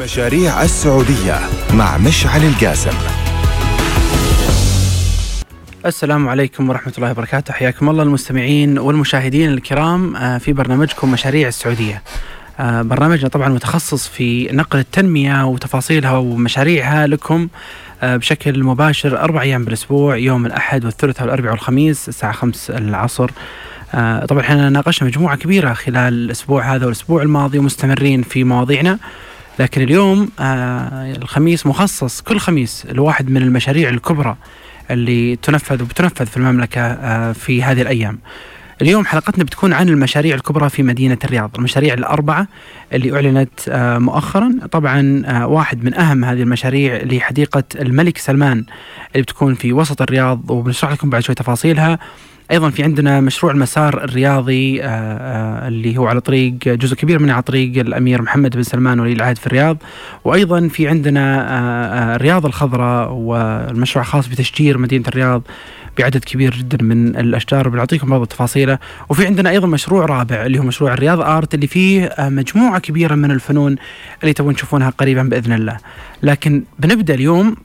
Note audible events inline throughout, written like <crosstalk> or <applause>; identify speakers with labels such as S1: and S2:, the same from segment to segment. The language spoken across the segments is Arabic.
S1: مشاريع السعودية مع مشعل القاسم.
S2: السلام عليكم ورحمة الله وبركاته. حياكم الله المستمعين والمشاهدين الكرام آه، في برنامجكم مشاريع السعودية. آه، برنامجنا طبعا متخصص في نقل التنمية وتفاصيلها ومشاريعها لكم آه، بشكل مباشر أربع أيام بالأسبوع يوم الأحد والثلاثاء والأربعاء والخميس الساعة خمس العصر. طبعا إحنا ناقشنا مجموعة كبيرة خلال الأسبوع هذا والأسبوع الماضي ومستمرين في مواضيعنا. لكن اليوم الخميس مخصص كل خميس لواحد من المشاريع الكبرى اللي تنفذ وبتنفذ في المملكة آه، في هذه الأيام. اليوم حلقتنا بتكون عن المشاريع الكبرى في مدينة الرياض المشاريع الأربعة اللي أعلنت آه، مؤخرا. طبعا آه، واحد من أهم هذه المشاريع لحديقة الملك سلمان اللي بتكون في وسط الرياض وبنشرح لكم بعد شوي تفاصيلها. أيضا في عندنا مشروع المسار الرياضي آه، آه، اللي هو على طريق جزء كبير منه على طريق الأمير محمد بن سلمان ولي العهد في الرياض. وأيضا في عندنا آه، الرياض الخضراء والمشروع خاص بتشجير مدينة الرياض بعدد كبير جدا من الأشجار. بنعطيكم بعض التفاصيل وفي عندنا أيضا مشروع رابع اللي هو مشروع الرياض آرت اللي فيه مجموعة كبيرة من الفنون اللي تبون تشوفونها قريبا بإذن الله. لكن بنبدأ اليوم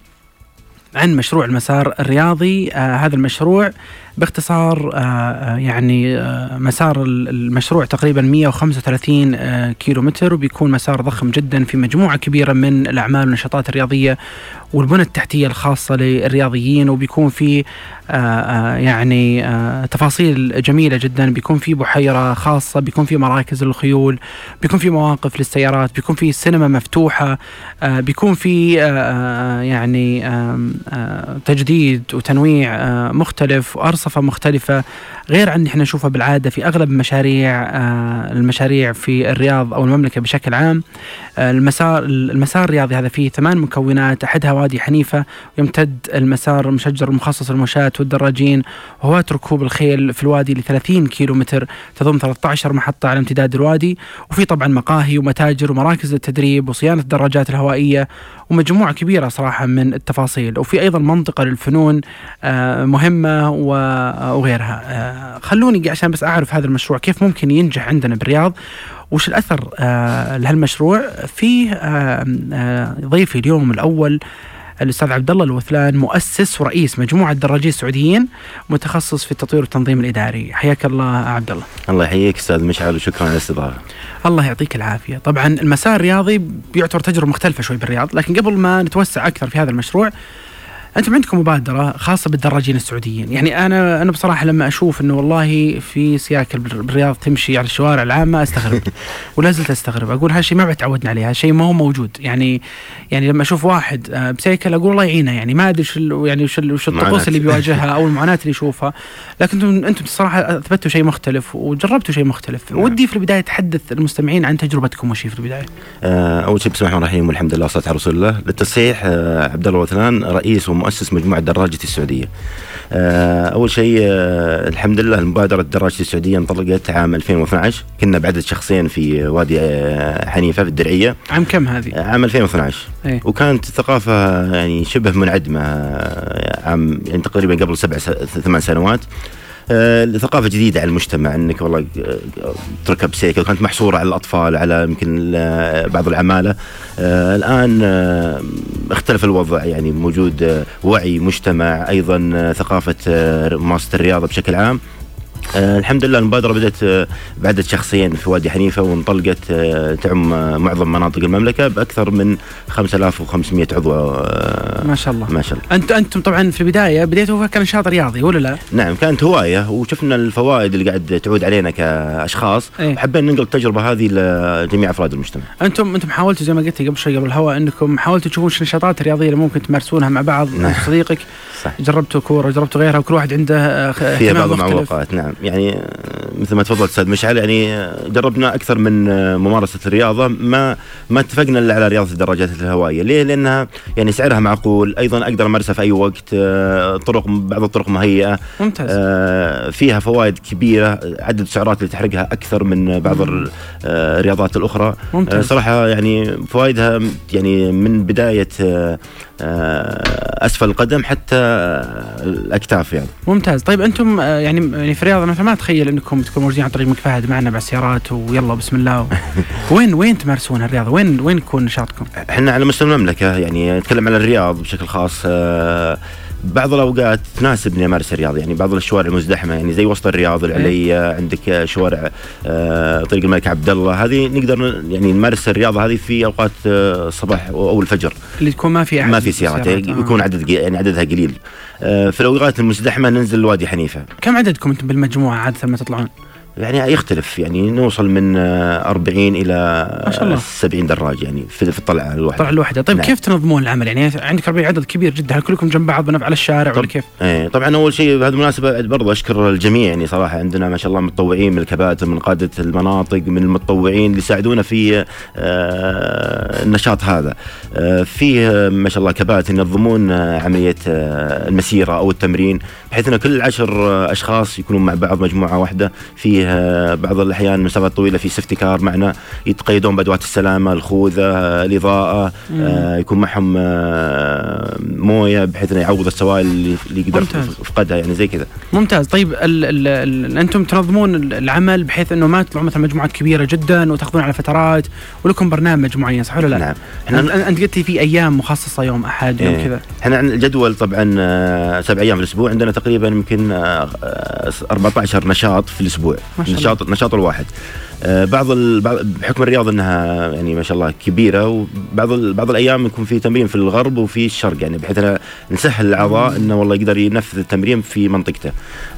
S2: عن مشروع المسار الرياضي. آه هذا المشروع باختصار آه, آه، يعني آه مسار المشروع تقريبا 135 آه كيلو متر وبيكون مسار ضخم جدا في مجموعة كبيرة من الأعمال والنشاطات الرياضية والبنى التحتية الخاصة للرياضيين وبيكون في يعني تفاصيل جميلة جدا. بيكون في بحيرة خاصة بيكون في مراكز للخيول بيكون في مواقف للسيارات بيكون في سينما مفتوحة بيكون في يعني تجديد وتنويع مختلف وأرص فلسفه مختلفة غير عن إحنا نشوفها بالعادة في أغلب مشاريع آه، المشاريع في الرياض أو المملكة بشكل عام. آه، المسار المسار الرياضي هذا فيه ثمان مكونات أحدها وادي حنيفة يمتد المسار المشجر المخصص للمشاة والدراجين وهوات ركوب الخيل في الوادي ل 30 كيلو متر تضم 13 محطة على امتداد الوادي. وفي طبعا مقاهي ومتاجر ومراكز للتدريب وصيانة الدراجات الهوائية ومجموعة كبيرة صراحة من التفاصيل. وفي أيضا منطقة للفنون آه، مهمة وغيرها. آه، خلوني عشان بس أعرف هذا المشروع كيف ممكن ينجح عندنا بالرياض؟ وش الأثر آه، لهالمشروع؟ فيه ضيفي اليوم الأول الأستاذ عبد الله الوثلان مؤسس ورئيس مجموعة دراجين السعوديين متخصص في التطوير والتنظيم الإداري. حياك الله عبد الله
S3: الله يحييك أستاذ مشعل وشكرا على الاستضافة.
S2: الله يعطيك العافية. طبعا المسار الرياضي بيعتبر تجربة مختلفة شوي بالرياض لكن قبل ما نتوسع أكثر في هذا المشروع أنتم عندكم مبادرة خاصة بالدراجين السعوديين. يعني أنا أنا بصراحة لما أشوف إنه والله في سياكل بالرياض تمشي على الشوارع العامة أستغرب. <laughs> ولا زلت أستغرب. أقول هالشيء ما تعودنا عليه هالشيء ما هو موجود. يعني يعني لما أشوف واحد آه، بسيكل أقول الله يعينه. يعني ما أدري شو يعني وش الطقوس اللي بيواجهها أو <laughs> المعاناة اللي يشوفها. لكن أنتم أنتم الصراحه أثبتوا شيء مختلف وجربتوا شيء مختلف. نعم. ودي في البداية تحدث المستمعين عن تجربتكم وش في البداية.
S3: آه، أول شيء بسم الله الرحمن الرحيم والحمد لله والصلاة على رسول الله. للتصحيح آه، عبد الله وثلان رئيس ومؤسس مجموعة دراجة السعودية. أول شيء الحمد لله المبادره دراجة السعودية انطلقت عام 2012 كنا بعدد شخصين في وادي حنيفة في الدرعية.
S2: عام كم هذه؟
S3: عام 2012
S2: إيه؟
S3: وكانت الثقافه يعني شبه منعدمة عام يعني تقريبا قبل سبع ثمان سنوات. آه، ثقافه جديدة على المجتمع إنك والله آه، تركب سيكل كانت محصورة على الأطفال على يمكن بعض العمالة. آه، الآن اختلف الوضع يعني موجود وعي مجتمع أيضا ثقافة ممارسة الرياضة بشكل عام. آه الحمد لله المبادرة بدأت آه بعدد شخصين في وادي حنيفة وانطلقت آه تعم آه معظم مناطق المملكة بأكثر من 5500 عضو
S2: آه ما شاء الله
S3: ما شاء الله
S2: أنت أنتم طبعا في البداية بديتوا كنشاط رياضي ولا لا؟
S3: نعم كانت هواية وشفنا الفوائد اللي قاعد تعود علينا كأشخاص إيه؟ وحبينا ننقل التجربة هذه لجميع أفراد المجتمع
S2: أنتم أنتم حاولتوا زي ما قلت قبل شوي قبل الهواء أنكم حاولتوا تشوفون النشاطات الرياضية اللي ممكن تمارسونها مع بعض نعم. صديقك صح. جربتوا كورة جربتوا غيرها وكل واحد عنده
S3: آه، في بعض المعوقات نعم يعني مثل ما تفضلت أستاذ مشعل يعني جربنا أكثر من ممارسة الرياضة ما ما اتفقنا إلا على رياضة الدراجات الهوائية، ليه؟ لأنها يعني سعرها معقول، أيضا أقدر أمارسها في أي وقت، طرق بعض الطرق مهيئة.
S2: ممتاز.
S3: فيها فوائد كبيرة، عدد السعرات اللي تحرقها أكثر من بعض الرياضات الأخرى.
S2: ممتاز.
S3: صراحة يعني فوائدها يعني من بداية أسفل القدم حتى الأكتاف يعني
S2: ممتاز طيب أنتم يعني يعني في الرياض أنا ما أتخيل أنكم تكونوا موجودين على طريق الملك فهد معنا بالسيارات ويلا بسم الله <laughs> وين وين تمارسون الرياضة؟ وين وين يكون نشاطكم؟
S3: إحنا على مستوى المملكة يعني نتكلم على الرياض بشكل خاص آه، بعض الأوقات تناسبني أمارس الرياضة يعني بعض الشوارع المزدحمة يعني زي وسط الرياض العليه عندك شوارع آه، طريق الملك عبد الله هذه نقدر يعني نمارس الرياضة هذه في أوقات آه، الصباح أو الفجر.
S2: اللي تكون ما في أحد
S3: ما في سيارات
S2: آه.
S3: يكون عدد يعني عددها قليل. في الأوقات المزدحمة ننزل وادي حنيفة.
S2: كم عددكم أنتم بالمجموعة عادة لما تطلعون؟
S3: يعني يختلف يعني نوصل من آه، 40 إلى
S2: ما شاء الله.
S3: 70 دراج يعني في في الطلعة الواحدة
S2: طلع الوحده، طيب
S3: نعم.
S2: كيف تنظمون العمل؟ يعني عندك 40 عدد كبير جدا، هل كلكم جنب بعض على الشارع ولا
S3: طب-
S2: كيف؟
S3: إيه طبعا أول شيء بهذه المناسبة برضه أشكر الجميع يعني صراحة عندنا ما شاء الله متطوعين من الكباتن من قادة المناطق من المتطوعين اللي يساعدونا في آه، النشاط هذا آه، فيه ما شاء الله كباتن ينظمون آه، عملية آه، المسيرة أو التمرين بحيث إن كل عشر أشخاص يكونون مع بعض مجموعة واحدة فيه آه، بعض الأحيان مسافات طويلة في سيفتي كار معنا يتقيدون بأدوات السلامة الخوذة الإضاءة آه، يكون معهم آه، موية بحيث إنه يعوض السوائل اللي اللي يقدر
S2: ممتاز.
S3: فقدها يعني زي كذا
S2: ممتاز، طيب ال ال ال أنتم تنظمون ال- العمل بحيث إنه ما تطلعون مثلا مجموعات كبيرة جدا وتأخذون على فترات ولكم برنامج معين صح ولا لا؟
S3: نعم إحنا
S2: أنت قلت لي في أيام مخصصة يوم أحد يوم
S3: إيه.
S2: كذا
S3: إحنا الجدول طبعا آه، سبع أيام في الأسبوع عندنا تقريبا يمكن آه، آه، 14 نشاط في الأسبوع
S2: ما شاء الله.
S3: نشاط نشاط الواحد آه، بعض ال- بعض- بحكم الرياض إنها يعني ما شاء الله كبيرة وبعض ال- بعض الأيام يكون في تمرين في الغرب وفي الشرق يعني بحيث أنا نسهل الأعضاء إنه والله يقدر ينفذ التمرين في منطقته.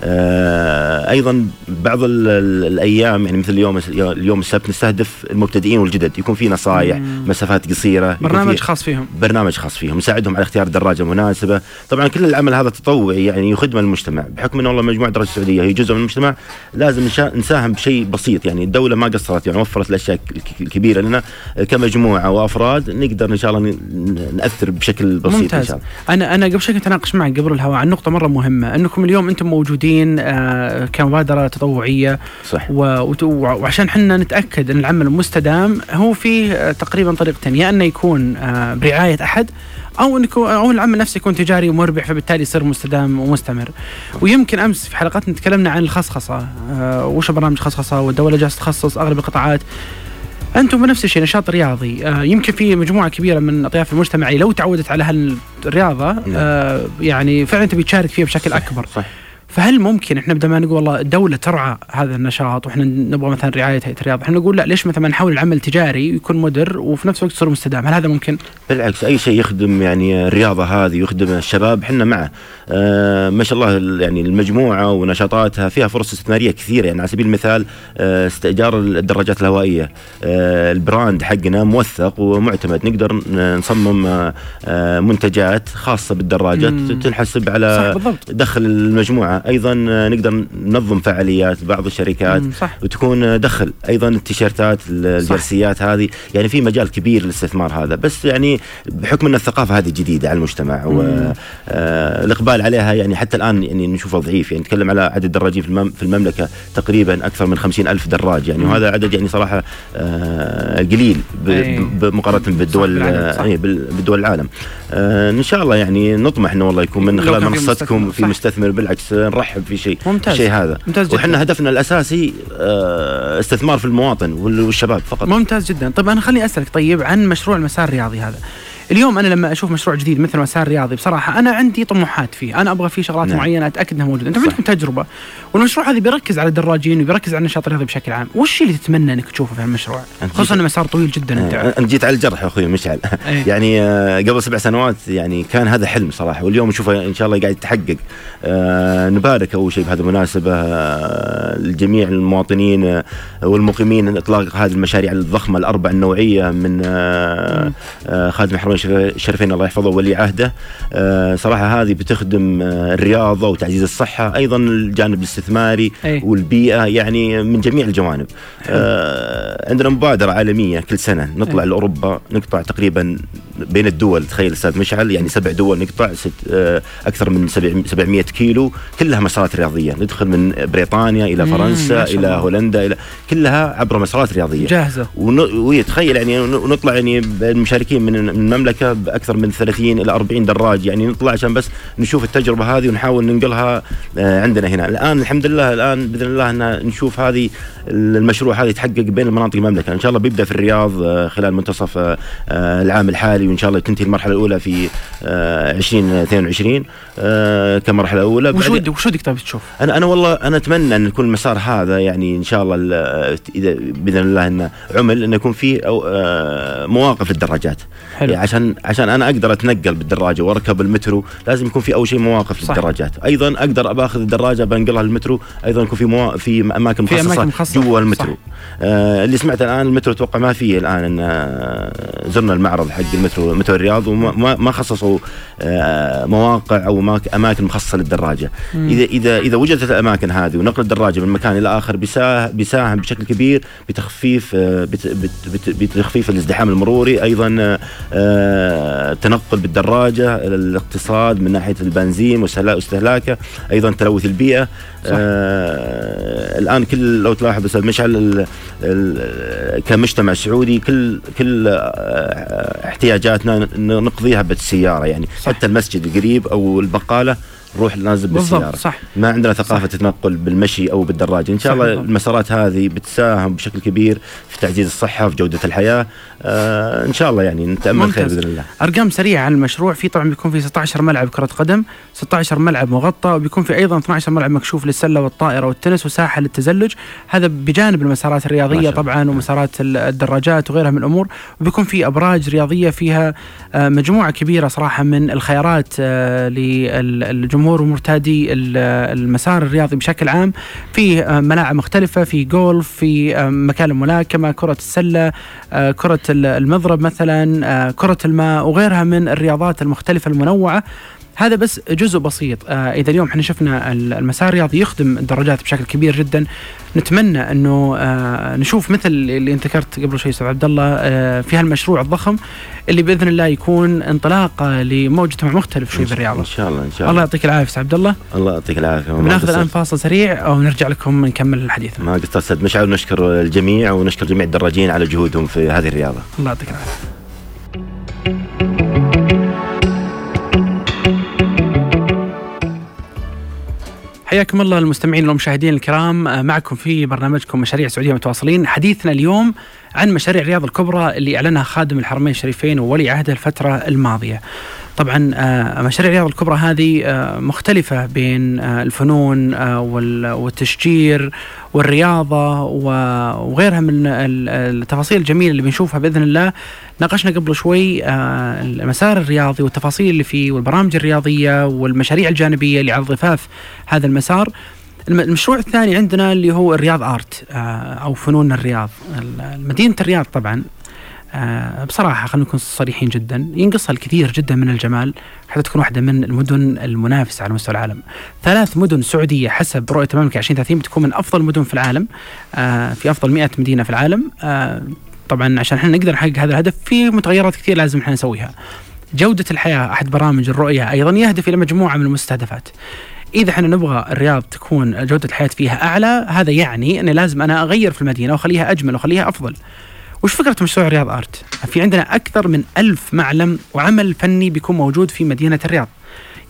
S3: آه، أيضا بعض ال- ال- الأيام يعني مثل اليوم اليوم السبت نستهدف المبتدئين والجدد يكون في نصائح. مسافات قصيرة في-
S2: برنامج خاص فيهم
S3: برنامج خاص فيهم نساعدهم على اختيار دراجة مناسبة طبعا كل العمل هذا تطوعي يعني يخدم المجتمع بحكم ان والله مجموعة دراجه السعودية هي جزء من المجتمع لازم نشا- نساهم بشيء بسيط يعني الدولة ما قصرت يعني وفرت الأشياء الك- الكبيره لنا كمجموعه وافراد نقدر إن شاء الله نأثر بشكل بسيط إن
S2: ممتاز.
S3: شاء الله.
S2: أنا أنا قبل شوي كنت أناقش معك قبل الهواء عن نقطة مرة مهمة أنكم اليوم أنتم موجودين آه كمبادرة تطوعية.
S3: صح
S2: وعشان حنا نتأكد إن العمل مستدام هو فيه آه، تقريبا طريقتين. يا انه يكون آه، برعاية أحد أو انك أو العمل نفسه يكون تجاري ومربح فبالتالي يصير مستدام ومستمر. ويمكن أمس في حلقتنا تكلمنا عن الخصخصة. آه، وش برنامج خصخصة؟ والدولة جالسة تخصص أغلب القطاعات. أنتم بنفس الشيء نشاط رياضي. آه، يمكن في مجموعة كبيرة من أطياف المجتمع لو تعودت على هالرياضة آه، يعني فعلا تبي تشارك فيها بشكل أكبر.
S3: صح
S2: فهل ممكن إحنا بدل ما نقول والله الدولة ترعى هذا النشاط وإحنا نبغى مثلا رعاية هيئه الرياضه إحنا نقول لا ليش مثلا نحول العمل تجاري ويكون مدر وفي نفس الوقت يصير مستدام؟ هل هذا ممكن؟
S3: بالعكس أي شيء يخدم يعني الرياضة هذه يخدم الشباب إحنا معه. آه ما شاء الله ال- يعني المجموعة ونشاطاتها فيها فرص استثمارية كثيرة. يعني على سبيل المثال آه استئجار الدراجات الهوائية. آه البراند حقنا موثق ومعتمد. نقدر نصمم آه آه منتجات خاصة بالدراجات
S2: مم.
S3: تنحسب على دخل المجموعة. أيضا آه، نقدر ننظم فعاليات بعض الشركات
S2: صح
S3: وتكون آه، دخل أيضا التيشيرتات الجرسيات هذه يعني في مجال كبير للاستثمار هذا بس يعني بحكم أن الثقافة هذه جديدة على المجتمع. والاقبال عليها يعني حتى الآن يعني نشوفه ضعيف يعني نتكلم على عدد الدراجين في المم- في المملكة تقريبا أكثر من خمسين ألف دراج يعني. وهذا عدد يعني صراحة آه، قليل ب-
S2: أي.
S3: ب- مقارنة بالدول
S2: صح،.
S3: آه، إيه، بالدول العالم آه، إن شاء الله يعني نطمح إنه والله يكون من خلال منصتكم
S2: مستثمر،
S3: في. مستثمر بالعكس نرحب في شيء.
S2: ممتاز.
S3: الشيء هذا.
S2: ممتاز جدا.
S3: وحنا هدفنا الأساسي آه، استثمار في المواطن وال- والشباب فقط.
S2: ممتاز جدا. طيب أنا خليني أسألك طيب عن مشروع المسار الرياضي هذا. اليوم أنا لما أشوف مشروع جديد مثل مسار رياضي بصراحة أنا عندي طموحات فيه أنا أبغى فيه شغلات
S3: نعم.
S2: معينة أتأكد إنها موجودة
S3: أنتم.
S2: عندكم تجربة والمشروع هذا بيركز على الدراجين وبيركز على النشاط الرياضي بشكل عام وش اللي تتمنى إنك تشوفه في المشروع خصوصا إنه مسار طويل جدا
S3: أنت انت جيت على الجرح يا أخوي مشعل
S2: إيه. <laughs>
S3: يعني آه، قبل سبع سنوات يعني كان هذا حلم صراحة واليوم نشوفه إن شاء الله قاعد يتحقق آه، نبارك أول شيء بهذه المناسبة آه، لجميع المواطنين آه، والمقيمين إطلاق هذه المشاريع الضخمة الأربع النوعية من خادم الحرمين الشريفين الله يحفظه وولي عهده آه، صراحة هذه بتخدم آه، الرياضة وتعزيز الصحة أيضا الجانب الاستثماري
S2: أي.
S3: والبيئة يعني من جميع الجوانب آه، عندنا مبادرة عالمية كل سنة نطلع
S2: أي.
S3: لأوروبا نقطع تقريبا بين الدول تخيل أستاذ مشعل يعني سبع دول نقطع ست آه، أكثر من 700 كيلو كلها مسارات رياضية. ندخل من بريطانيا إلى فرنسا إلى هولندا إلى كلها عبر مسارات رياضية.
S2: جاهزة.
S3: ويتخيل يعني ونطلع يعني المشاركين من المملكة بأكثر من 30 إلى 40 دراج. يعني نطلع عشان بس نشوف التجربة هذه ونحاول ننقلها آه، عندنا هنا. الآن الحمد لله الآن بإذن الله إن نشوف هذه المشروع هذا يتحقق بين المناطق المملكة إن شاء الله بيبدأ في الرياض آه، خلال منتصف آه، العام الحالي وإن شاء الله تنتهي المرحلة الأولى في 2022 كمرحلة أولى
S2: وش ودك وش ودك تشوف؟
S3: أنا أنا والله أنا أتمنى أن يكون المسار هذا يعني إن شاء الله إذا بإذن الله إنه عمل إنه يكون فيه مواقف للدراجات حلو. يعني عشان عشان أنا أقدر أتنقل بالدراجة وأركب المترو لازم يكون في أول شيء مواقف صح. للدراجات أيضا أقدر باخذ الدراجة بنقلها للمترو أيضا يكون في موا... في أماكن مخصصه, في أماكن مخصصة جوا المترو. آه اللي سمعت الآن المترو أتوقع ما فيه الآن إن آه زرنا المعرض حق المترو مترو الرياض وما ما خصصوا آه مواقع أو أماكن مخصصة للدراجة. مم. اذا اذا إذا وجدت الأماكن هذه ونقل الدراجة من مكان إلى آخر بيساهم بشكل كبير بتخفيف آه بتخفيف الازدحام المروري. أيضا آه تنقل بالدراجة الاقتصاد من ناحية البنزين واستهلاكه أيضا تلوث البيئة. آه الآن كل لو تلاحظ أستاذ مشعل كمجتمع سعودي كل كل آه احتياجاتنا نقضيها بالسيارة يعني. صح. حتى المسجد القريب أو البقالة نروح نازل بالسيارة.
S2: صح.
S3: ما عندنا ثقافة صح. التنقل بالمشي أو بالدراجة. إن شاء الله المسارات هذه بتساهم بشكل كبير في تعزيز الصحة في جودة الحياة. آه إن شاء الله يعني نتأمل خير بإذن الله.
S2: أرقام سريعة عن المشروع. في طبعا بيكون في 16 ملعب كرة قدم 16 ملعب مغطى وبيكون في أيضا 12 ملعب مكشوف للسلة والطائرة والتنس وساحة للتزلج. هذا بجانب المسارات الرياضية طبعا ومسارات الدراجات وغيرها من الأمور. وبيكون في أبراج رياضية فيها آه مجموعة كبيرة صراحة من الخيارات آه للجمهور جمهور ومرتادي المسار الرياضي بشكل عام. في آه، ملاعب مختلفة في جولف في آه، مكان الملاكمة كرة السلة آه، كرة المضرب مثلا كرة الماء وغيرها من الرياضات المختلفة المنوعة. هذا بس جزء بسيط. آه إذا اليوم إحنا شفنا المسار الرياضي يخدم الدراجات بشكل كبير جدا. نتمنى إنه آه نشوف مثل اللي أنت ذكرت قبل شوي أستاذ عبد الله آه في هالمشروع الضخم اللي بإذن الله يكون انطلاقه لمجتمع مختلف شوي بالرياضة.
S3: إن شاء الله إن شاء الله.
S2: الله يعطيك العافية أستاذ عبد الله.
S3: الله يعطيك العافية.
S2: بناخذ الآن فاصل سريع ونرجع لكم نكمل الحديث.
S3: ما قصرت أستاذ. مشعل ونشكر الجميع ونشكر جميع الدراجين على جهودهم في هذه الرياضة.
S2: الله يعطيك العافية. حياكم الله المستمعين والمشاهدين الكرام. آه، معكم في برنامجكم مشاريع سعودية متواصلين. حديثنا اليوم عن مشاريع الرياض الكبرى اللي أعلنها خادم الحرمين الشريفين وولي عهده الفترة الماضية. طبعا آه، مشاريع الرياض الكبرى هذه آه، مختلفة بين الفنون والتشجير والرياضة وغيرها من التفاصيل الجميلة اللي بنشوفها بإذن الله ناقشنا قبل شوي آه، المسار الرياضي والتفاصيل اللي فيه والبرامج الرياضية والمشاريع الجانبية اللي على ضفاف هذا المسار المشروع الثاني عندنا اللي هو الرياض آرت آه، أو فنون الرياض مدينة الرياض طبعا آه، بصراحة خلينا نكون صريحين جدا ينقصها الكثير جدا من الجمال حتى تكون واحدة من المدن المنافسة على مستوى العالم ثلاث مدن سعودية حسب رؤية المملكة 2030 بتكون من أفضل المدن في العالم في أفضل 100 مدينة في العالم طبعا عشان إحنا نقدر نحقق هذا الهدف في متغيرات كثير لازم إحنا نسويها. جودة الحياة أحد برامج الرؤية أيضا يهدف إلى مجموعة من المستهدفات. إذا إحنا نبغى الرياض تكون جودة الحياة فيها أعلى هذا يعني أن لازم أنا أغير في المدينة وأخليها أجمل وأخليها أفضل. وش فكرة مشروع رياض آرت؟ في عندنا أكثر من ألف معلم وعمل فني بيكون موجود في مدينة الرياض.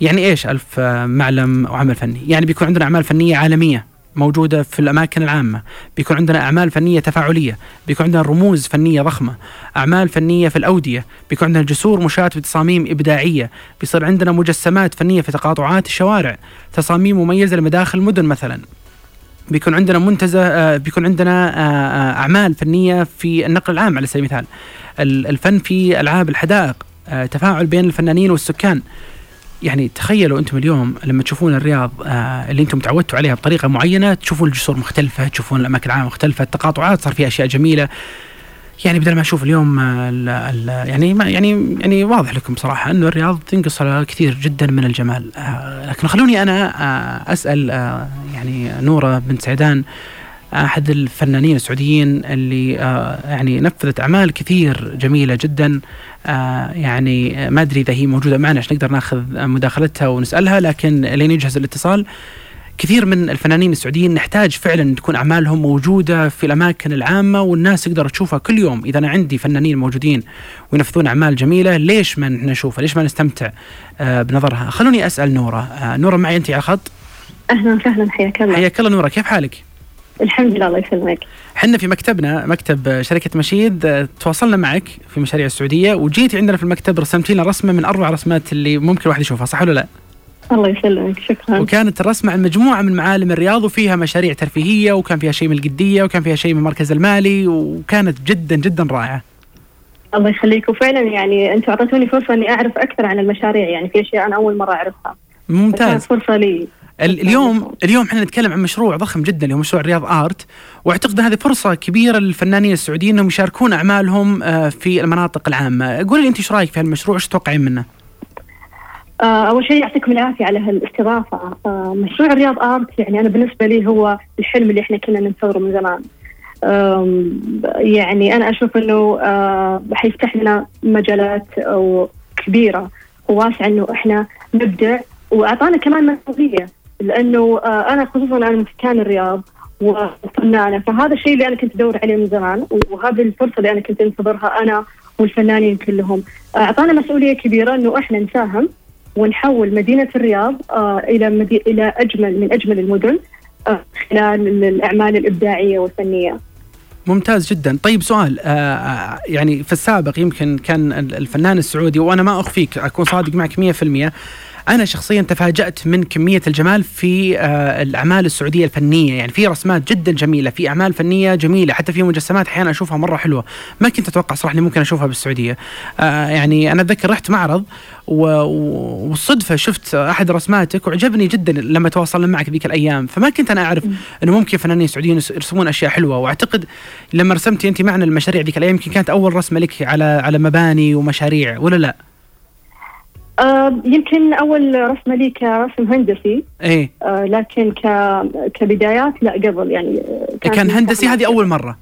S2: يعني إيش ألف معلم وعمل فني؟ يعني بيكون عندنا أعمال فنية عالمية موجودة في الأماكن العامة، بيكون عندنا أعمال فنية تفاعلية، بيكون عندنا رموز فنية ضخمة، أعمال فنية في الأودية، بيكون عندنا جسور مشاة بتصاميم إبداعية، بيصير عندنا مجسمات فنية في تقاطعات الشوارع، تصاميم مميزة لمداخل المدن مثلا. بيكون عندنا منتزه آه، بيكون عندنا آه، آه، أعمال فنية في النقل العام على سبيل المثال. الفن في ألعاب الحدائق، تفاعل بين الفنانين والسكان. يعني تخيلوا أنتم اليوم لما تشوفون الرياض آه اللي أنتم تعودتوا عليها بطريقة معينة تشوفون الجسور مختلفة تشوفون الأماكن العامه مختلفة التقاطعات صار فيها أشياء جميلة. يعني بدل ما أشوف اليوم آه، ال ال يعني ما يعني يعني واضح لكم صراحة إنه الرياض تنقص كثير جدا من الجمال. آه لكن خلوني أنا آه أسأل آه يعني نورة بنت سعدان أحد الفنانين السعوديين اللي آه، يعني نفذت أعمال كثير جميلة جدا. آه، يعني ما أدري إذا هي موجودة معنا عشان نقدر ناخذ مداخلتها ونسألها؟ لكن لين يجهز الاتصال كثير من الفنانين السعوديين نحتاج فعلا تكون أعمالهم موجودة في الأماكن العامة والناس تقدر تشوفها كل يوم. إذا أنا عندي فنانين موجودين وينفذون أعمال جميلة ليش ما نشوفها؟ ليش ما نستمتع آه، بنظرها؟ خلوني أسأل نورة. آه، نورة معي أنت على الخط؟
S4: أهلا وسهلا حياك الله.
S2: حياك الله نورة كيف حالك؟
S4: الحمد لله الله يسلمك.
S2: إحنا في مكتبنا مكتب شركة مشيد آه، تواصلنا معك في مشاريع السعودية وجيتي عندنا في المكتب رسمتي لنا رسمة من أروع رسمات اللي ممكن الواحد يشوفها صح ولا لا؟
S4: الله يسلمك شكرا.
S2: وكانت الرسمة عن مجموعة من معالم الرياض وفيها مشاريع ترفيهية وكان فيها شيء من القدية وكان فيها شيء من المركز المالي وكانت جدا جدا رائعة.
S4: الله يخليك وفعلا يعني أنتم أعطيتوني فرصة إني أعرف أكثر عن المشاريع يعني في أشياء أنا أول مرة أعرفها.
S2: ممتاز.
S4: فرصة لي.
S2: اليوم اليوم إحنا نتكلم عن مشروع ضخم جدا اللي هو مشروع رياض آرت. واعتقد هذه فرصة كبيرة للفنانين السعوديين إنهم يشاركون أعمالهم آه، في المناطق العامة، قولي لي أنت إيش رأيك في هالمشروع؟ إيش تتوقعين منه؟
S4: آه، أول شيء يعطيكم العافية على هالاستضافة. آه، مشروع رياض آرت يعني أنا بالنسبة لي هو الحلم اللي إحنا كنا ننتظره من زمان. يعني أنا أشوف إنه حيفتح لنا مجالات كبيرة وواسعه إنه إحنا نبدع وأعطانا كمان مسؤولية. لأنه آه، أنا خصوصا أنا من سكان الرياض وفنانه فهذا الشيء اللي أنا كنت أدور عليه من زمان وهذه الفرصة اللي أنا كنت أنتظرها أنا والفنانين كلهم أعطانا مسؤولية كبيرة إنه إحنا نساهم ونحول مدينة الرياض آه إلى. إلى أجمل من أجمل المدن آه خلال الأعمال الإبداعية والفنية.
S2: ممتاز جدا طيب سؤال آه، آه يعني في السابق يمكن كان ال- الفنان السعودي وأنا ما أخفيك أكون صادق معك 100% أنا شخصيا تفاجأت من كمية الجمال في آه الأعمال السعودية الفنية. يعني في رسمات جدا جميلة في أعمال فنية جميلة حتى في مجسمات أحيانا أشوفها مرة حلوة. ما كنت أتوقع صراحة ممكن أشوفها بالسعودية. آه يعني أنا أتذكر رحت معرض والصدفة شفت أحد رسماتك وعجبني جدا لما تواصلنا معك ذيك الأيام. فما كنت أنا أعرف إنه ممكن فنانين سعوديين يرسمون أشياء حلوة. وأعتقد لما رسمتي انت معنا المشاريع ذيك الأيام يمكن كانت أول رسمة لك على على مباني ومشاريع ولا لا؟
S4: آه يمكن أول رسمة لي كرسم هندسي.
S2: إيه.
S4: آه لكن ك... كبدايات لا قبل يعني آه،
S2: كان هندسي هذه أول مرة.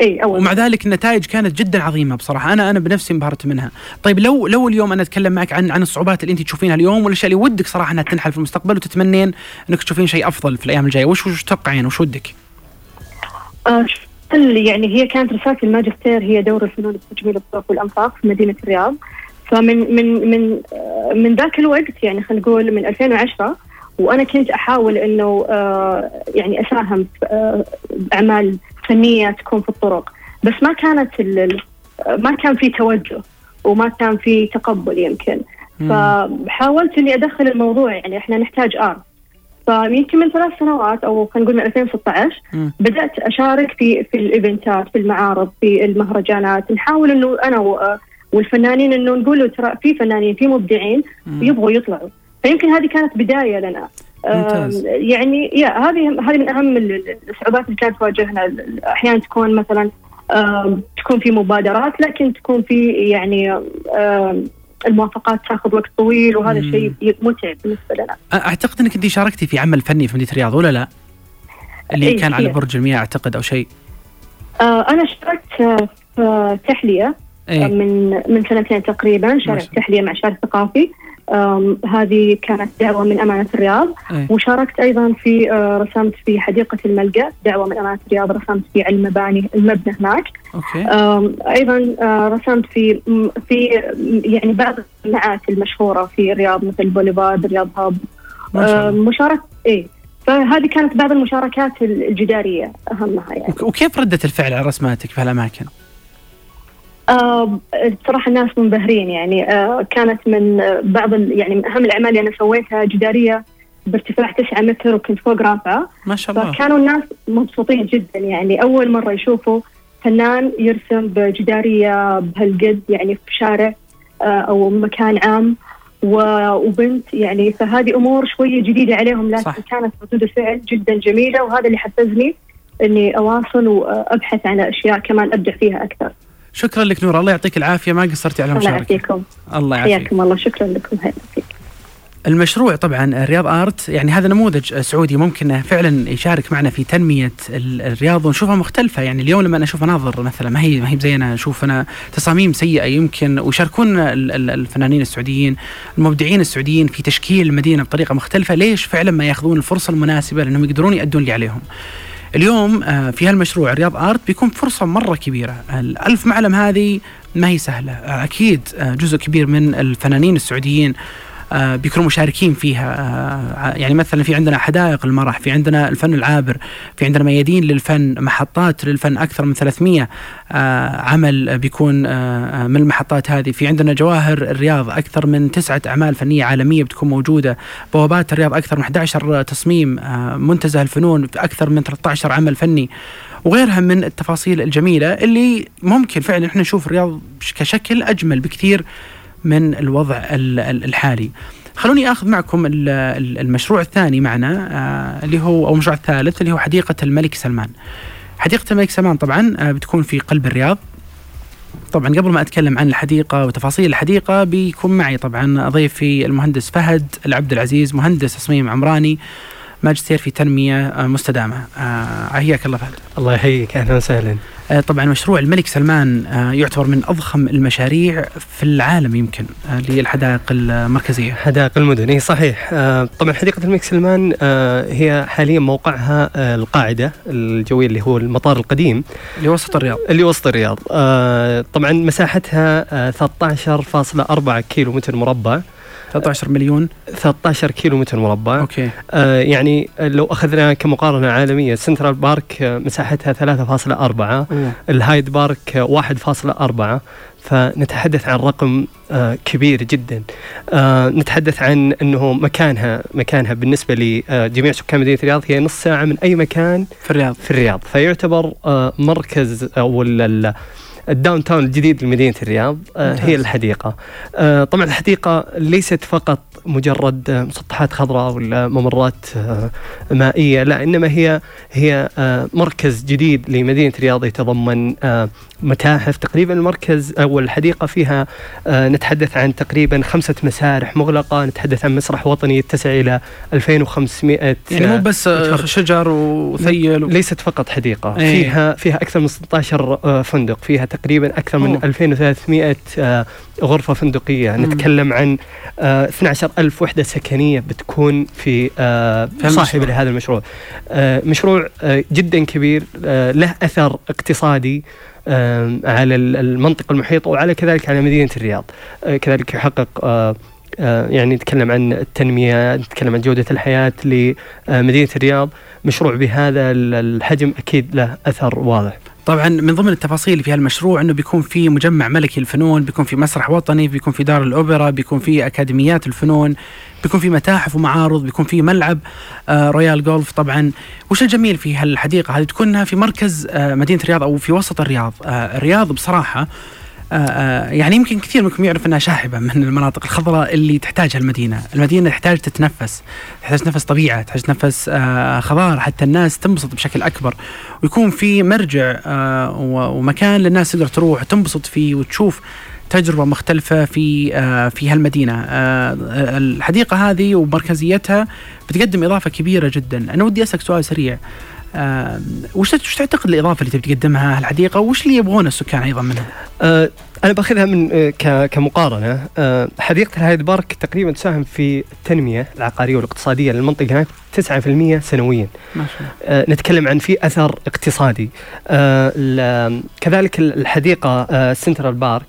S4: اي أول
S2: ومع ذلك النتائج كانت جدا عظيمة بصراحة. أنا أنا بنفسي انبهرت منها. طيب لو لو اليوم أنا أتكلم معك عن عن الصعوبات اللي أنت تشوفينها اليوم والأشياء اللي ودك صراحة إنها تنحل في المستقبل وتتمنين إنك تشوفين شيء أفضل في الأيام الجاية وش وش تتوقعين؟ وش ودك؟
S4: آه يعني هي كانت رسالة الماجستير هي دور الفنون التجميل الطرق والأنفاق في مدينة الرياض. فمن من من آه، من ذاك الوقت يعني خلينا نقول من 2010 وأنا كنت أحاول إنه آه، يعني أساهم في آه، فنية تكون في الطرق. بس ما كانت ما كان في توجه وما كان في تقبل يمكن. فحاولت إني أدخل الموضوع يعني إحنا نحتاج آرت. فيمكن من ثلاث سنوات أو خلينا نقول من 2016
S2: مم.
S4: بدأت أشارك في في الإيفنتات في المعارض في المهرجانات. نحاول إنه أنا والفنانين انه نقول له ترى في فنانين في مبدعين. يبغوا يطلعوا فيمكن هذه كانت بداية لنا
S2: ممتاز.
S4: يعني يا هذه هذه من أهم ال- ال- الصعوبات اللي كانت تواجهنا أحيانا تكون مثلا تكون في مبادرات لكن تكون في يعني الموافقات تاخذ وقت طويل وهذا. الشيء متعب بالنسبة لنا.
S2: أعتقد إنك انت شاركتي في عمل فني في مدينة الرياض ولا لا؟ اللي
S4: إيه،
S2: كان على
S4: كثير.
S2: برج المياه أعتقد أو شيء
S4: آه، أنا اشتركت آه، في تحلية
S2: إيه.
S4: من من سنتين تقريبا شارع
S2: شاء الله.
S4: تحليه مع شارع ثقافي آم، هذه كانت دعوة من أمانة الرياض.
S2: إيه.
S4: وشاركت أيضا في آه، رسمت في حديقة الملقا دعوة من أمانة الرياض. رسمت في علم مباني المبنى هناك.
S2: okay.
S4: آم، أيضا آه، رسمت في في يعني بعض الجامعات المشهورة في الرياض مثل بوليفارد رياض هاب. مشاركه إيه. فهذه كانت بعض المشاركات الجدارية أهمها يعني.
S2: وك- وكيف ردة الفعل على رسماتك في هالأماكن؟
S4: آه بصراحة الناس منبهرين يعني آه كانت من بعض ال- يعني من أهم الأعمال اللي أنا سويتها جدارية بارتفاع 9 متر وكنت فوق رافعة.
S2: ما شاء الله.
S4: فكانوا الناس مبسوطين جدا يعني أول مرة يشوفوا فنان يرسم بجدارية بهالقد يعني في شارع آه أو مكان عام. وبنت يعني فهذه أمور شوية جديدة عليهم لكن
S2: صح.
S4: كانت ردود الفعل جدا جميلة. وهذا اللي حفزني إني أواصل وأبحث عن أشياء كمان أبدع فيها أكثر.
S2: شكرا لك نور الله يعطيك العافية ما قصرتي على
S4: الله
S2: المشاركه
S4: يعافيكم.
S2: الله يعافيك.
S4: حياكم الله شكرا لكم هلا فيك.
S2: المشروع طبعا رياض آرت يعني هذا نموذج سعودي ممكن فعلا يشارك معنا في تنمية الرياض ونشوفها مختلفة. يعني اليوم لما أنا أشوف مناظر مثلا ما هي ما هي زينا أشوف أنا تصاميم سيئة يمكن ويشاركون الفنانين السعوديين المبدعين السعوديين في تشكيل المدينة بطريقة مختلفة ليش فعلا ما يأخذون الفرصة المناسبة لأنهم يقدرون يأدون اللي عليهم؟ اليوم آه، في هالمشروع رياض آرت بيكون فرصة مرة كبيرة. الألف معلم هذه ما هي سهلة. آه، أكيد آه، جزء كبير من الفنانين السعوديين بيكونوا مشاركين فيها. آه، يعني مثلا في عندنا حدائق المرح في عندنا الفن العابر في عندنا ميادين للفن محطات للفن أكثر من 300 آه، عمل بيكون من المحطات هذه. في عندنا جواهر الرياض أكثر من تسعة أعمال فنية عالمية بتكون موجودة. بوابات الرياض أكثر من 11 تصميم منتزه الفنون أكثر من 13 عمل فني. وغيرها من التفاصيل الجميلة اللي ممكن فعلا إحنا نشوف الرياض كشكل أجمل بكثير من الوضع الحالي. خلوني آخذ معكم المشروع الثاني معنا آه، اللي هو أو المشروع الثالث اللي هو حديقة الملك سلمان. حديقة الملك سلمان طبعا آه، بتكون في قلب الرياض. طبعا قبل ما أتكلم عن الحديقة وتفاصيل الحديقة بيكون معي طبعا ضيفي المهندس فهد العبد العزيز مهندس تصميم عمراني ماجستير في تنمية آه، مستدامة. حياك الله فهد.
S5: الله يحييك. أهلا وسهلا.
S2: طبعا مشروع الملك سلمان آه، يعتبر من أضخم المشاريع في العالم يمكن للحدائق المركزية.
S5: حدائق المدن اي صحيح. طبعا حديقة الملك سلمان هي حاليا موقعها القاعدة الجوية اللي هو المطار القديم.
S2: اللي وسط الرياض.
S5: اللي وسط الرياض طبعا مساحتها 13.4 كيلو متر مربع.
S2: 13 مليون.
S5: 13 كيلو متر مربع.
S2: okay.
S5: آه يعني لو أخذنا كمقارنة عالمية سنترال بارك آه، مساحتها 3.4 الهايد بارك 1.4 فنتحدث عن رقم آه كبير جدا. آه نتحدث عن إنه مكانها مكانها بالنسبة لجميع سكان مدينة الرياض هي نص ساعة من أي مكان؟
S2: في الرياض.
S5: في الرياض. فيعتبر آه مركز أو ال downtown الجديد لمدينة الرياض آه، هي الحديقة. آه، طبعا الحديقة ليست فقط مجرد مسطحات خضراء ولا ممرات آه، مائية لا إنما هي هي مركز جديد لمدينة الرياض يتضمن متاحف تقريبا المركز أو الحديقة فيها نتحدث عن تقريبا خمسة مسارح مغلقة نتحدث عن مسرح وطني يتسع إلى 2500
S2: يعني مو بس شجر وثيل
S5: ليست فقط حديقة أيه. فيها فيها أكثر من 16 فندق فيها تقريبا أكثر من أوه. 2300 آه، غرفة فندقية. نتكلم عن 12000 آه، وحدة سكنية بتكون في آه، صاحب لهذا المشروع. مشروع جدا كبير له أثر اقتصادي على المنطقة المحيطة وعلى كذلك على مدينة الرياض. كذلك يحقق يعني نتكلم عن التنمية نتكلم عن جودة الحياة لمدينة الرياض. مشروع بهذا الحجم أكيد له أثر واضح.
S2: طبعا من ضمن التفاصيل في هالمشروع إنه بيكون في مجمع ملكي للفنون، بيكون في مسرح وطني، بيكون في دار الأوبرا، بيكون في أكاديميات الفنون، بيكون في متاحف ومعارض، بيكون في ملعب آه رويال جولف طبعا، وش الجميل في هالحديقة هذه؟ تكونها في مركز آه مدينة الرياض أو في وسط الرياض، آه الرياض بصراحة يعني يمكن كثير منكم يعرف إنها شاحبة من المناطق الخضراء اللي تحتاجها المدينة، المدينة تحتاج تتنفس، تحتاج تنفس طبيعة، تحتاج تنفس آه، خضار حتى الناس تنبسط بشكل أكبر، ويكون في مرجع ومكان للناس تقدر تروح تنبسط فيه وتشوف تجربة مختلفة في في هالمدينة. الحديقة هذه ومركزيتها بتقدم إضافة كبيرة جدا. أنا ودي أسألك سؤال سريع. آه وش وش تعتقد الإضافة اللي تبي تقدمها الحديقه وش اللي يبغونه السكان أيضا منها؟
S5: آه أنا بأخذها من آه كمقارنة آه حديقة الهايد بارك تقريبا تساهم في التنمية العقارية والاقتصادية للمنطقة هناك 9% سنويا. ما شاء الله. آه نتكلم عن في أثر اقتصادي. آه كذلك الحديقة آه سنترال بارك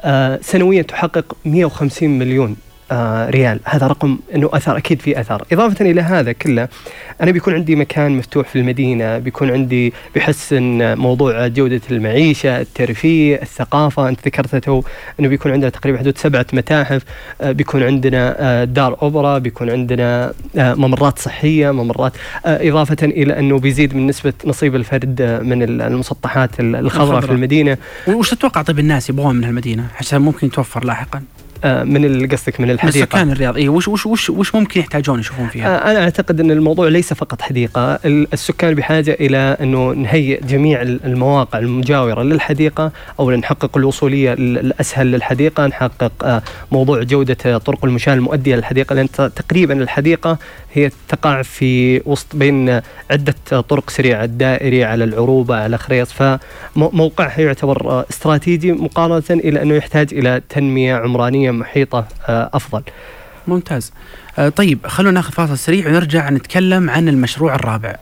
S5: آه سنويا تحقق 150 مليون آه ريال. هذا رقم إنه اثر أكيد في اثر إضافة إلى هذا كله أنا بيكون عندي مكان مفتوح في المدينة بيكون عندي بيحسن موضوع جودة المعيشة الترفيه الثقافة أنت ذكرته إنه بيكون عندنا تقريبا حدود سبعة متاحف آه بيكون عندنا آه دار أوبرا بيكون عندنا ممرات صحية ممرات إضافة إلى إنه بيزيد من نسبة نصيب الفرد من المسطحات الخضراء في المدينة.
S2: وش تتوقع طيب الناس يبغون من المدينة عشان ممكن يتوفر لاحقا.
S5: من اللي قصدك من الحديقة.
S2: من سكان الرياض. اي وش وش وش وش ممكن يحتاجون يشوفون فيها؟
S5: أنا أعتقد أن الموضوع ليس فقط حديقة، السكان بحاجة إلى أنه نهيئ جميع المواقع المجاورة للحديقة أو نحقق الوصولية الأسهل للحديقة، نحقق موضوع جودة طرق المشاة المؤدية للحديقة. لأن تقريبا الحديقة هي تقع في وسط بين عدة طرق سريعة الدائري على العروبة على خريص. فموقعها يعتبر استراتيجي مقارنة إلى أنه يحتاج إلى تنمية عمرانية محيطة آه، أفضل.
S2: ممتاز. آه، طيب خلونا ناخذ فاصل سريع ونرجع نتكلم عن المشروع الرابع.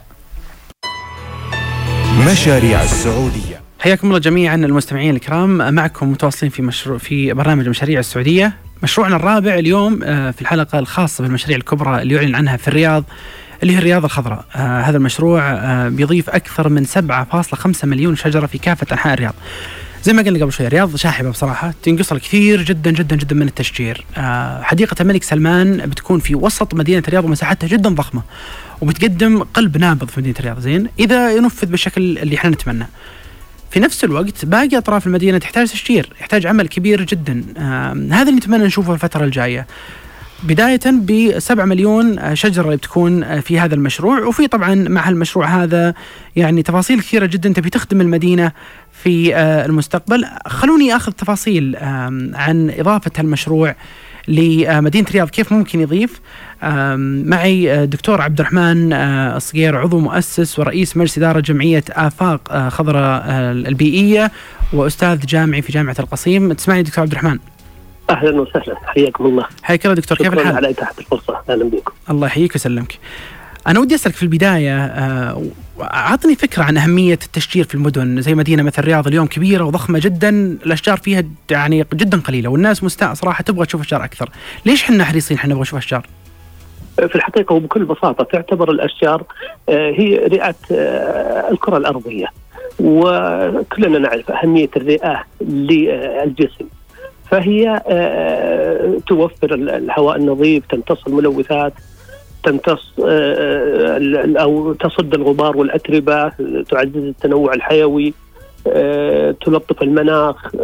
S1: مشاريع السعودية.
S2: حياكم الله جميعا المستمعين الكرام معكم متواصلين في مشروع في برنامج مشاريع السعودية مشروعنا الرابع اليوم آه، في الحلقة الخاصة بالمشاريع الكبرى اللي يعلن عنها في الرياض اللي هي الرياض الخضراء آه هذا المشروع آه بيضيف أكثر من 7.5 مليون شجرة في كافة أنحاء الرياض زي ما قلنا قبل شوي الرياض شاحبة بصراحة تنقص كثير جدا جدا جدا من التشجير. آه حديقة الملك سلمان بتكون في وسط مدينة الرياض ومساحتها جدا ضخمة وبتقدم قلب نابض في مدينة الرياض. زين إذا ينفذ بالشكل اللي إحنا نتمنى. في نفس الوقت باقي أطراف المدينة تحتاج تشجير يحتاج عمل كبير جدا. آه هذا اللي نتمنى نشوفه الفترة الجاية. بداية ب 7 مليون شجرة اللي بتكون في هذا المشروع وفي طبعا مع المشروع هذا يعني تفاصيل كثيرة جدا تبي تخدم المدينة في آه، المستقبل. خلوني أخذ تفاصيل عن إضافة هالمشروع لمدينة الرياض. كيف ممكن يضيف؟ معي آه، دكتور عبد الرحمن آه، الصقير عضو مؤسس ورئيس مجلس إدارة جمعية آفاق خضراء البيئية وأستاذ جامعي في جامعة القصيم. تسمعني دكتور عبد الرحمن
S6: أهلا وسهلا. حياكم الله.
S2: حياك الله دكتور. كيف الحال؟
S6: على تحت الفرصة. أهلا بكم.
S2: الله يحييك ويسلمك. أنا ودي أسألك في البداية آه، أعطني فكرة عن أهمية التشجير في المدن زي مدينة مثل الرياض اليوم كبيرة وضخمة جدا الأشجار فيها يعني جدا قليلة والناس مستاء صراحة تبغى تشوف أشجار أكثر. ليش إحنا حريصين إحنا نبغى نشوف أشجار؟
S6: في الحقيقة وبكل بساطة تعتبر الأشجار آه، هي رئة آه، الكرة الأرضية. وكلنا نعرف أهمية الرئة للجسم. فهي آه، آه، توفر الهواء النظيف تمتص الملوثات تمتص آه، أو تصد الغبار والأتربة تعزز التنوع الحيوي تلطف المناخ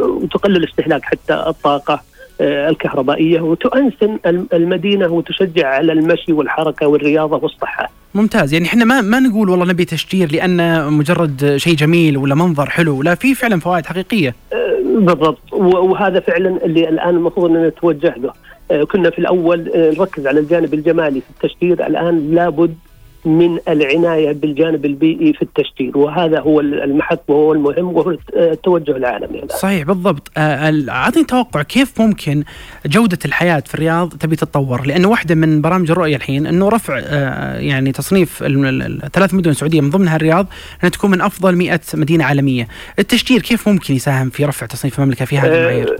S6: وتقلل استهلاك حتى الطاقة الكهربائية وتؤنسن المدينة وتشجع على المشي والحركة والرياضة والصحة.
S2: ممتاز يعني إحنا ما ما نقول والله نبي تشجير لأنه مجرد شيء جميل ولا منظر حلو لا في فعلا فوائد حقيقية.
S6: بالضبط. وهذا فعلا اللي الآن المفروض ان نتوجه له. آه، كنا في الأول آه، نركز على الجانب الجمالي في التشجير الآن لابد من العناية بالجانب البيئي في التشجير وهذا هو المحك وهو المهم وهو التوجه العالمي الآن.
S2: صحيح بالضبط. آه، أعطني توقع كيف ممكن جودة الحياة في الرياض تبي تتطور؟ لأنه واحدة من برامج الرؤية الحين إنه رفع يعني تصنيف الثلاث مدن سعودية من ضمنها الرياض إنها تكون من أفضل 100 مدينة عالمية. التشجير كيف ممكن يساهم في رفع تصنيف المملكة في هذه المعايير؟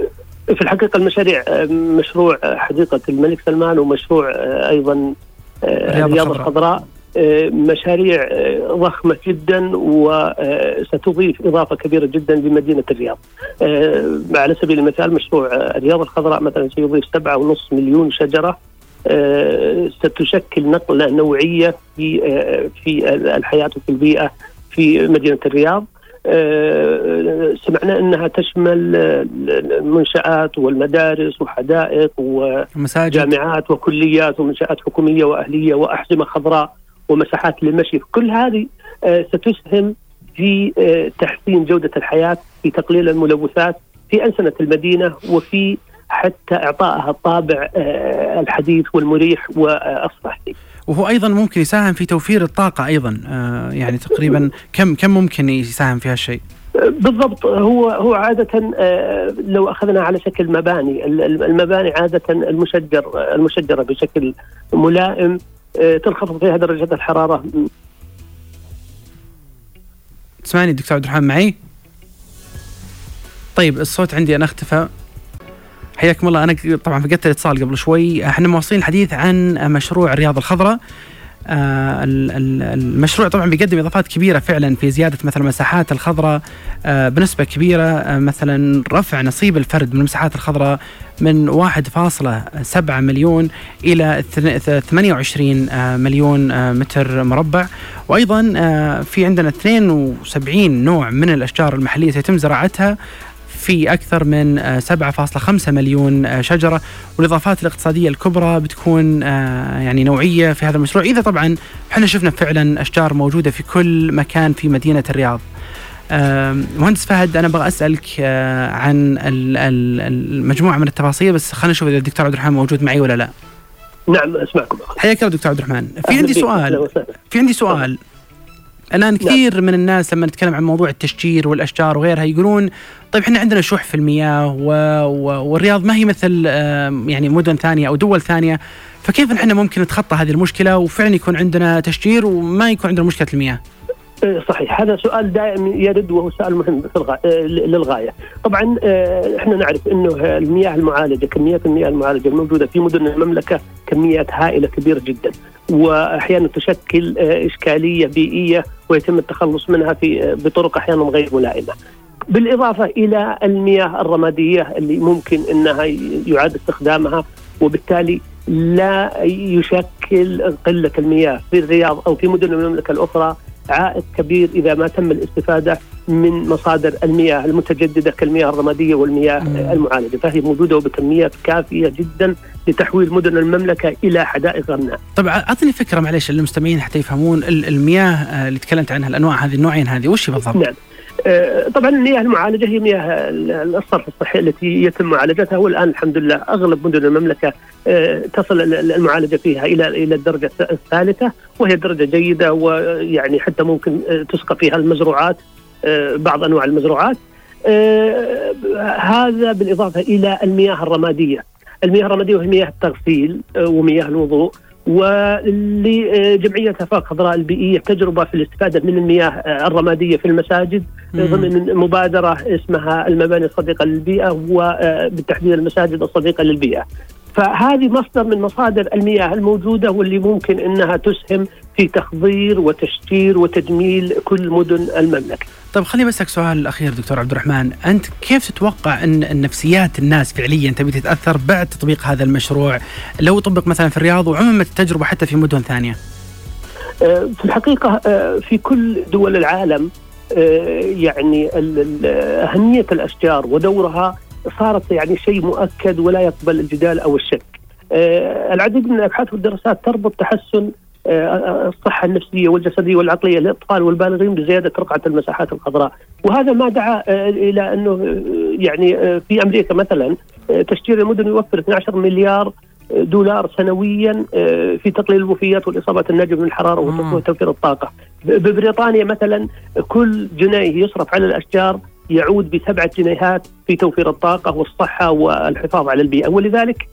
S6: في الحقيقة المشاريع مشروع حديقة الملك سلمان ومشروع أيضا الرياض الخضراء. مشاريع آه، ضخمة جدا وستضيف إضافة كبيرة جدا لمدينة الرياض. آه، على سبيل المثال مشروع آه، الرياض الخضراء مثلا سيضيف 7.5 مليون شجرة. ستشكل نقلة نوعية في في الحياة وفي البيئة في مدينة الرياض. سمعنا إنها تشمل المنشآت والمدارس وحدائق وجامعات وكليات ومنشآت حكومية وأهلية واحزمه خضراء. ومساحات للمشي. كل هذه آه، ستسهم في آه، تحسين جودة الحياة في تقليل الملوثات في أنسنة المدينة وفي حتى إعطائها الطابع آه، الحديث والمريح والصحي
S2: وهو أيضا ممكن يساهم في توفير الطاقة أيضا يعني تقريبا كم كم ممكن يساهم في هالشيء؟
S6: بالضبط. هو هو عادة لو أخذنا على شكل مباني المباني عادة المشجر المشجرة بشكل ملائم. تنخفض فيها درجة الحرارة.
S2: تسمعني دكتور عبد الرحمن معي؟ طيب الصوت عندي أنا اختفى. حياكم الله. أنا طبعا فقدت الاتصال قبل شوي. إحنا مواصلين الحديث عن مشروع الرياض الخضراء. آه، المشروع طبعا بيقدم إضافات كبيرة فعلا في زيادة مثلا المساحات الخضراء آه، بنسبة كبيرة مثلا رفع نصيب الفرد من المساحات الخضراء من 1.7 مليون إلى 28 آه، مليون آه، متر مربع. وأيضا آه، في عندنا 72 نوع من الأشجار المحلية يتم زراعتها. في أكثر من 7.5 مليون شجرة. والإضافات الاقتصادية الكبرى بتكون يعني نوعية في هذا المشروع. إذا طبعا إحنا شفنا فعلا أشجار موجودة في كل مكان في مدينة الرياض. مهندس فهد أنا أبغى أسألك عن المجموعة من التفاصيل بس خلينا نشوف إذا الدكتور عبد الرحمن موجود معي ولا لا.
S6: نعم أسمعكم.
S2: حياك الله دكتور عبد الرحمن. في عندي سؤال. في عندي سؤال. الآن كثير نعم. من الناس لما نتكلم عن موضوع التشجير والأشجار وغيرها يقولون طيب إحنا عندنا شح في المياه و... و... والرياض ما هي مثل يعني مدن ثانية أو دول ثانية فكيف إحنا ممكن نتخطى هذه المشكلة وفعلا يكون عندنا تشجير وما يكون عندنا مشكلة المياه؟
S6: إيه، صحيح هذا سؤال دائم يرد وهو سؤال مهم إيه، للغاية. طبعا إيه، إحنا نعرف إنه المياه المعالجة كميات المياه المعالجة الموجودة في مدن المملكة كميات هائلة كبيرة جدا واحيانا تشكل إشكالية بيئية ويتم التخلص منها في بطرق أحيانا غير ملائمة. بالإضافة إلى المياه الرمادية اللي ممكن إنها يعاد استخدامها وبالتالي لا يشكل قلة المياه في الرياض أو في مدن المملكة الأخرى عائد كبير إذا ما تم الاستفادة من مصادر المياه المتجددة كالمياه الرمادية والمياه. المعالجة، فهي موجودة وبكميات كافية جدا لتحويل مدن المملكة إلى حدائق غناء.
S2: طبعا أعطني فكرة معلش للمستمعين حتى يفهمون المياه اللي تكلمت عنها الأنواع هذه النوعين هذه وش بالضبط؟
S6: نعم. آه، طبعا المياه المعالجة هي مياه الصرف الصحي التي يتم معالجتها والآن الحمد لله أغلب مدن المملكة آه، تصل المعالجة فيها إلى إلى الدرجة الثالثة وهي درجة جيدة ويعني حتى ممكن آه، تسقى فيها المزروعات بعض أنواع المزروعات. هذا بالإضافة إلى المياه الرمادية. المياه الرمادية وهي مياه التغسيل ومياه الوضوء. ولجمعية آفاق خضراء البيئية تجربة في الاستفادة من المياه الرمادية في المساجد ضمن مبادرة اسمها المباني الصديقة للبيئة وبالتحديد المساجد الصديقة للبيئة. فهذه مصدر من مصادر المياه الموجودة واللي ممكن أنها تسهم في تخضير وتشجير وتجميل كل مدن المملكة.
S2: طيب خليني بسألك سؤال الأخير دكتور عبد الرحمن، أنت كيف تتوقع إن نفسيات الناس فعليا تبي تتأثر بعد تطبيق هذا المشروع لو طبق مثلا في الرياض وعممت التجربة حتى في مدن ثانية؟
S6: آه، في الحقيقة آه، في كل دول العالم آه، يعني أهمية الأشجار ودورها صارت يعني شيء مؤكد ولا يقبل الجدال أو الشك. العديد من الأبحاث والدراسات تربط تحسن آه، الصحة النفسية والجسدية والعقلية للأطفال والبالغين بزيادة رقعة المساحات الخضراء وهذا ما دعا آه، إلى أنه آه، يعني في أمريكا مثلا تشجير المدن يوفر 12 مليار دولار سنويا في تقليل الوفيات والإصابات الناجمه من الحرارة وتوفير الطاقة. ببريطانيا مثلا كل جنيه يصرف على الأشجار يعود بسبعه جنيهات في توفير الطاقة والصحة والحفاظ على البيئة. ولذلك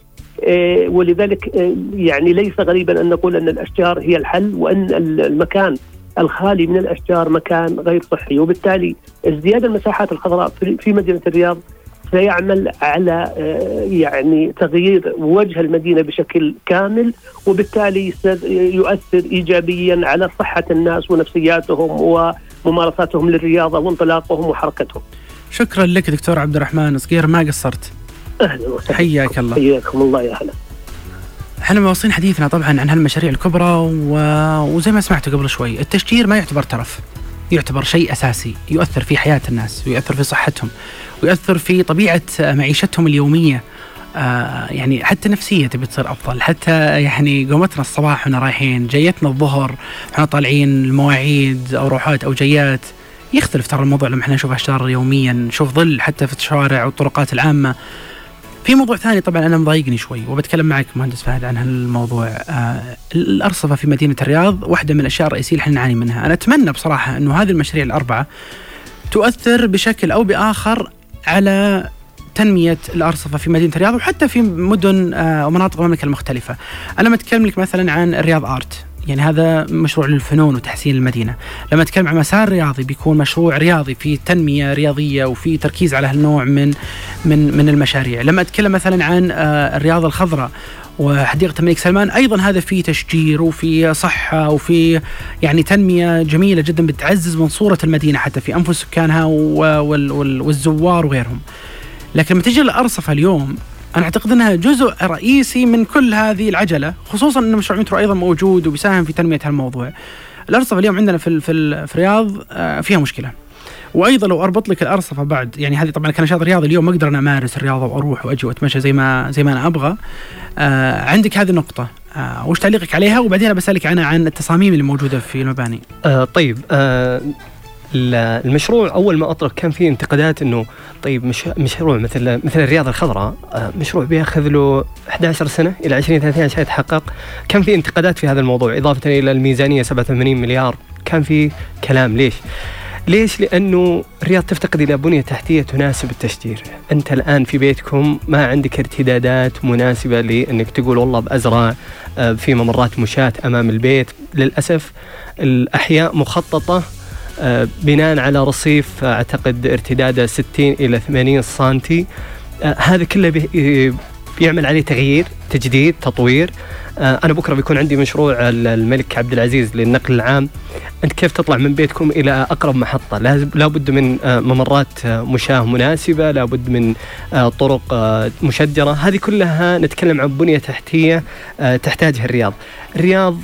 S6: آه، ولذلك آه، يعني ليس غريبا أن نقول أن الأشجار هي الحل وأن المكان الخالي من الأشجار مكان غير صحي. وبالتالي ازدياد المساحات الخضراء في مدينة الرياض سيعمل على آه، يعني تغيير وجه المدينة بشكل كامل وبالتالي يؤثر ايجابيا على صحة الناس ونفسياتهم وممارساتهم للرياضة وانطلاقهم وحركتهم.
S2: شكرا لك دكتور عبد الرحمن صغير ما قصرت.
S6: أهلا وسهلا
S2: حياك الله
S6: حياكم الله يا هلا
S2: إحنا مواصلين حديثنا طبعا عن هالمشاريع الكبرى و... وزي ما سمعتوا قبل شوي التشجير ما يعتبر ترف يعتبر شيء أساسي يؤثر في حياة الناس ويؤثر في صحتهم ويؤثر في طبيعة معيشتهم اليومية آه يعني حتى نفسية تبي تصير أفضل. حتى يعني قومتنا الصباح وإحنا رايحين جيتنا الظهر إحنا طالعين المواعيد أو روحات أو جيات يختلف ترى الموضوع لما إحنا نشوف أشجار يوميا نشوف ظل حتى في الشوارع والطرقات العامة. في موضوع ثاني طبعا أنا مضايقني شوي وبتكلم معك مهندس فهد عن هالموضوع. آه الأرصفة في مدينة الرياض واحدة من الأشياء الرئيسية اللي إحنا نعاني منها، أنا أتمنى بصراحة إنه هذه المشاريع الأربعة تؤثر بشكل أو بآخر على تنمية الأرصفة في مدينة الرياض وحتى في مدن آه، ومناطق المملكة المختلفة. أنا متكلم لك مثلا عن الرياض آرت. يعني هذا مشروع للفنون وتحسين المدينة. لما أتكلم عن مسار رياضي بيكون مشروع رياضي في تنمية رياضية وفي تركيز على هالنوع من من من المشاريع. لما أتكلم مثلا عن آه، الرياضة الخضراء وحديقة الملك سلمان أيضا هذا في تشجير وفي صحة وفي يعني تنمية جميلة جدا بتعزز من صورة المدينة حتى في أنفس سكانها والزوار وغيرهم. لكن لما تجي الأرصفة اليوم أنا أعتقد إنها جزء رئيسي من كل هذه العجلة خصوصا إن مشروع مترو أيضا موجود وبيساهم في تنمية هالموضوع. الأرصفة اليوم عندنا في في, في الرياض آه، فيها مشكلة. وأيضا لو أربط لك الأرصفة بعد يعني هذه طبعا كنشاط رياضي اليوم ما أقدر أنا أمارس الرياضة وأروح وأجي وأتمشى زي ما زي ما أنا أبغى. آه عندك هذه النقطة. آه وش تعليقك عليها؟ وبعدين بسألك عنها عن التصاميم اللي موجودة في المباني.
S5: آه طيب آه المشروع أول ما اطلق كان فيه انتقادات إنه طيب مش مشروع مثل مثل الرياضه الخضراء آه، مشروع بياخذ له 11 سنة إلى 20 30 عشان يتحقق كان في انتقادات في هذا الموضوع إضافة إلى الميزانية 87 مليار كان في كلام ليش؟ ليش؟ لأنه الرياض تفتقد إلى بنية تحتية تناسب التشجير، أنت الآن في بيتكم ما عندك ارتدادات مناسبة لأنك تقول والله بأزرع آه، في ممرات مشاة أمام البيت، للأسف الأحياء مخططة آه، بناء على رصيف آه، أعتقد ارتداده 60 إلى 80 سنتي. آه، هذا كله بيعمل عليه تغيير تجديد تطوير. أنا بكرة بيكون عندي مشروع الملك عبد العزيز للنقل العام. أنت كيف تطلع من بيتكم إلى أقرب محطة؟ لابد من ممرات مشاة مناسبة لابد من طرق مشجرة. هذه كلها نتكلم عن بنية تحتية تحتاجها الرياض. الرياض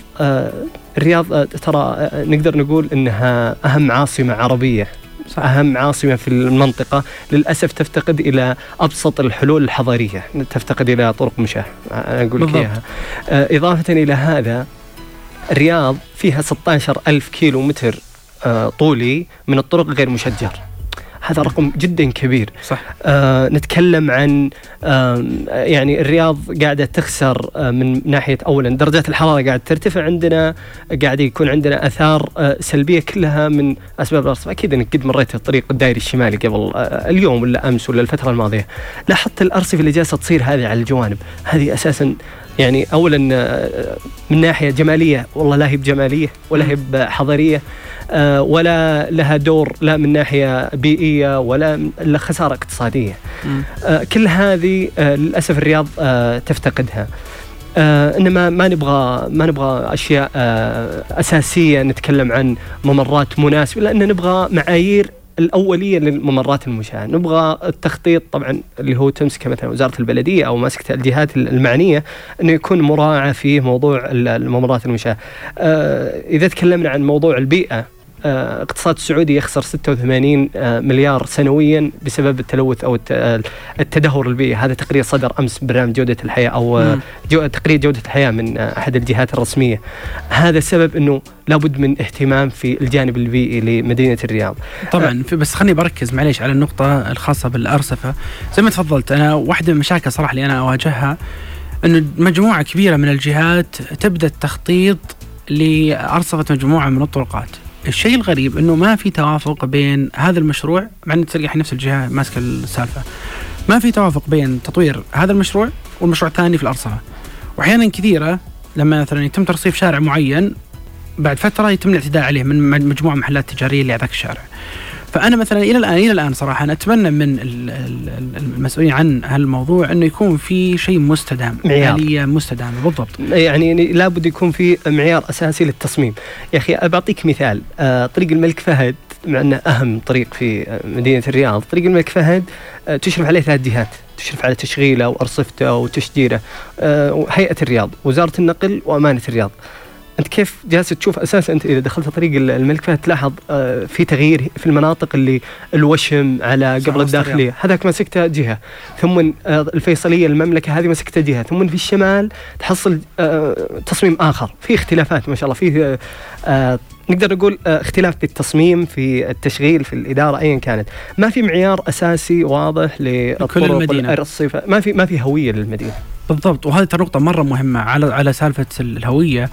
S5: الرياض آه، ترى آه، نقدر نقول إنها أهم عاصمة عربية صح. أهم عاصمة في المنطقة. للأسف تفتقد إلى أبسط الحلول الحضارية تفتقد إلى طرق مشاة أقول لك إياها. آه، إضافة إلى هذا الرياض فيها 16 ألف كيلو متر طولي من الطرق غير مشجر. هذا رقم جدا كبير.
S2: صح.
S5: آه نتكلم عن آه يعني الرياض قاعدة تخسر آه من ناحية اولا درجات الحرارة قاعدة ترتفع عندنا قاعد يكون عندنا آثار آه سلبية كلها من أسباب الارصفه أكيد إنك قد مريت الطريق الدائري الشمالي قبل آه اليوم ولا أمس ولا الفترة الماضية. لاحظت الارصفه اللي جالسه تصير هذه على الجوانب. هذه أساسا يعني اولا آه، من ناحية جمالية. والله لا هي بجمالية ولا هي بحضاريه ولا لها دور لا من ناحية بيئية ولا الا خسارة اقتصادية. آه، كل هذه للأسف الرياض تفتقدها. إنما ما نبغى ما نبغى أشياء أساسية نتكلم عن ممرات مناسبه لأن نبغى معايير الأولية للممرات المشاة، نبغى التخطيط طبعا اللي هو تمسكه مثلا وزارة البلدية أو ماسكه الجهات المعنية إنه يكون مراعى في موضوع الممرات المشاة. آه إذا تكلمنا عن موضوع البيئة آه، اقتصاد السعودي يخسر 86 آه، مليار سنويا بسبب التلوث أو آه، التدهور البيئي. هذا تقرير صدر أمس برنامج جودة الحياة أو جو تقرير جودة الحياة من أحد الجهات الرسمية. هذا السبب إنه لابد من اهتمام في الجانب البيئي لمدينة الرياض.
S2: طبعا. بس خليني بركز معليش على النقطة الخاصة بالارصفه زي ما تفضلت أنا واحدة من المشاكل صراحة اللي أنا أواجهها إنه مجموعة كبيرة من الجهات تبدأ التخطيط لارصفه مجموعة من الطرقات. الشيء الغريب إنه ما في توافق بين هذا المشروع مع ان تلقى نفس الجهة ماسكة السالفة. ما في توافق بين تطوير هذا المشروع والمشروع الثاني في الأرصفة. واحيانا كثيرة لما مثلا يتم ترصيف شارع معين بعد فترة يتم الاعتداء عليه من مجموعة محلات تجارية اللي على ذاك الشارع. فأنا مثلا إلى الان إلى الآن صراحة أنا أتمنى من المسؤولين عن هالموضوع أنه يكون في شيء مستدام
S5: معيار.
S2: مستدامة بالضبط.
S5: يعني لابد يكون في معيار أساسي للتصميم. يا أخي بعطيك مثال. آه طريق الملك فهد مع أنه أهم طريق في مدينة الرياض. طريق الملك فهد آه تشرف عليه ثلاث جهات. تشرف على تشغيله وأرصفته وتشجيره. آه هيئه الرياض وزارة النقل وأمانة الرياض. أنت كيف جالس تشوف أساسا أنت إذا دخلت طريق الملك فهد تلاحظ آه، في تغيير في المناطق اللي الوشم على قبل الداخلية. هذاك مسكته جهة ثم آه، الفيصلية المملكة هذه مسكته جهة ثم في الشمال تحصل آه، تصميم آخر. في اختلافات ما شاء الله فيه نقدر نقول اختلاف في التصميم في التشغيل في الإدارة ايا كانت. ما في معيار أساسي واضح للطرق والارصفه ما في ما في هوية للمدينة.
S2: بالضبط وهذه النقطة مرة مهمة على على سالفة الهوية.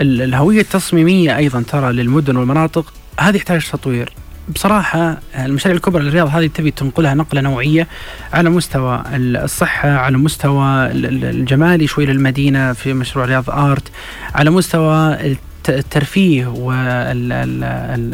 S2: الهوية التصميمية أيضا ترى للمدن والمناطق هذه يحتاج تطوير. بصراحة المشاريع الكبرى للرياض هذه تبي تنقلها نقلة نوعية على مستوى الصحة على مستوى الجمالي شوي للمدينة في مشروع رياض آرت على مستوى الترفيه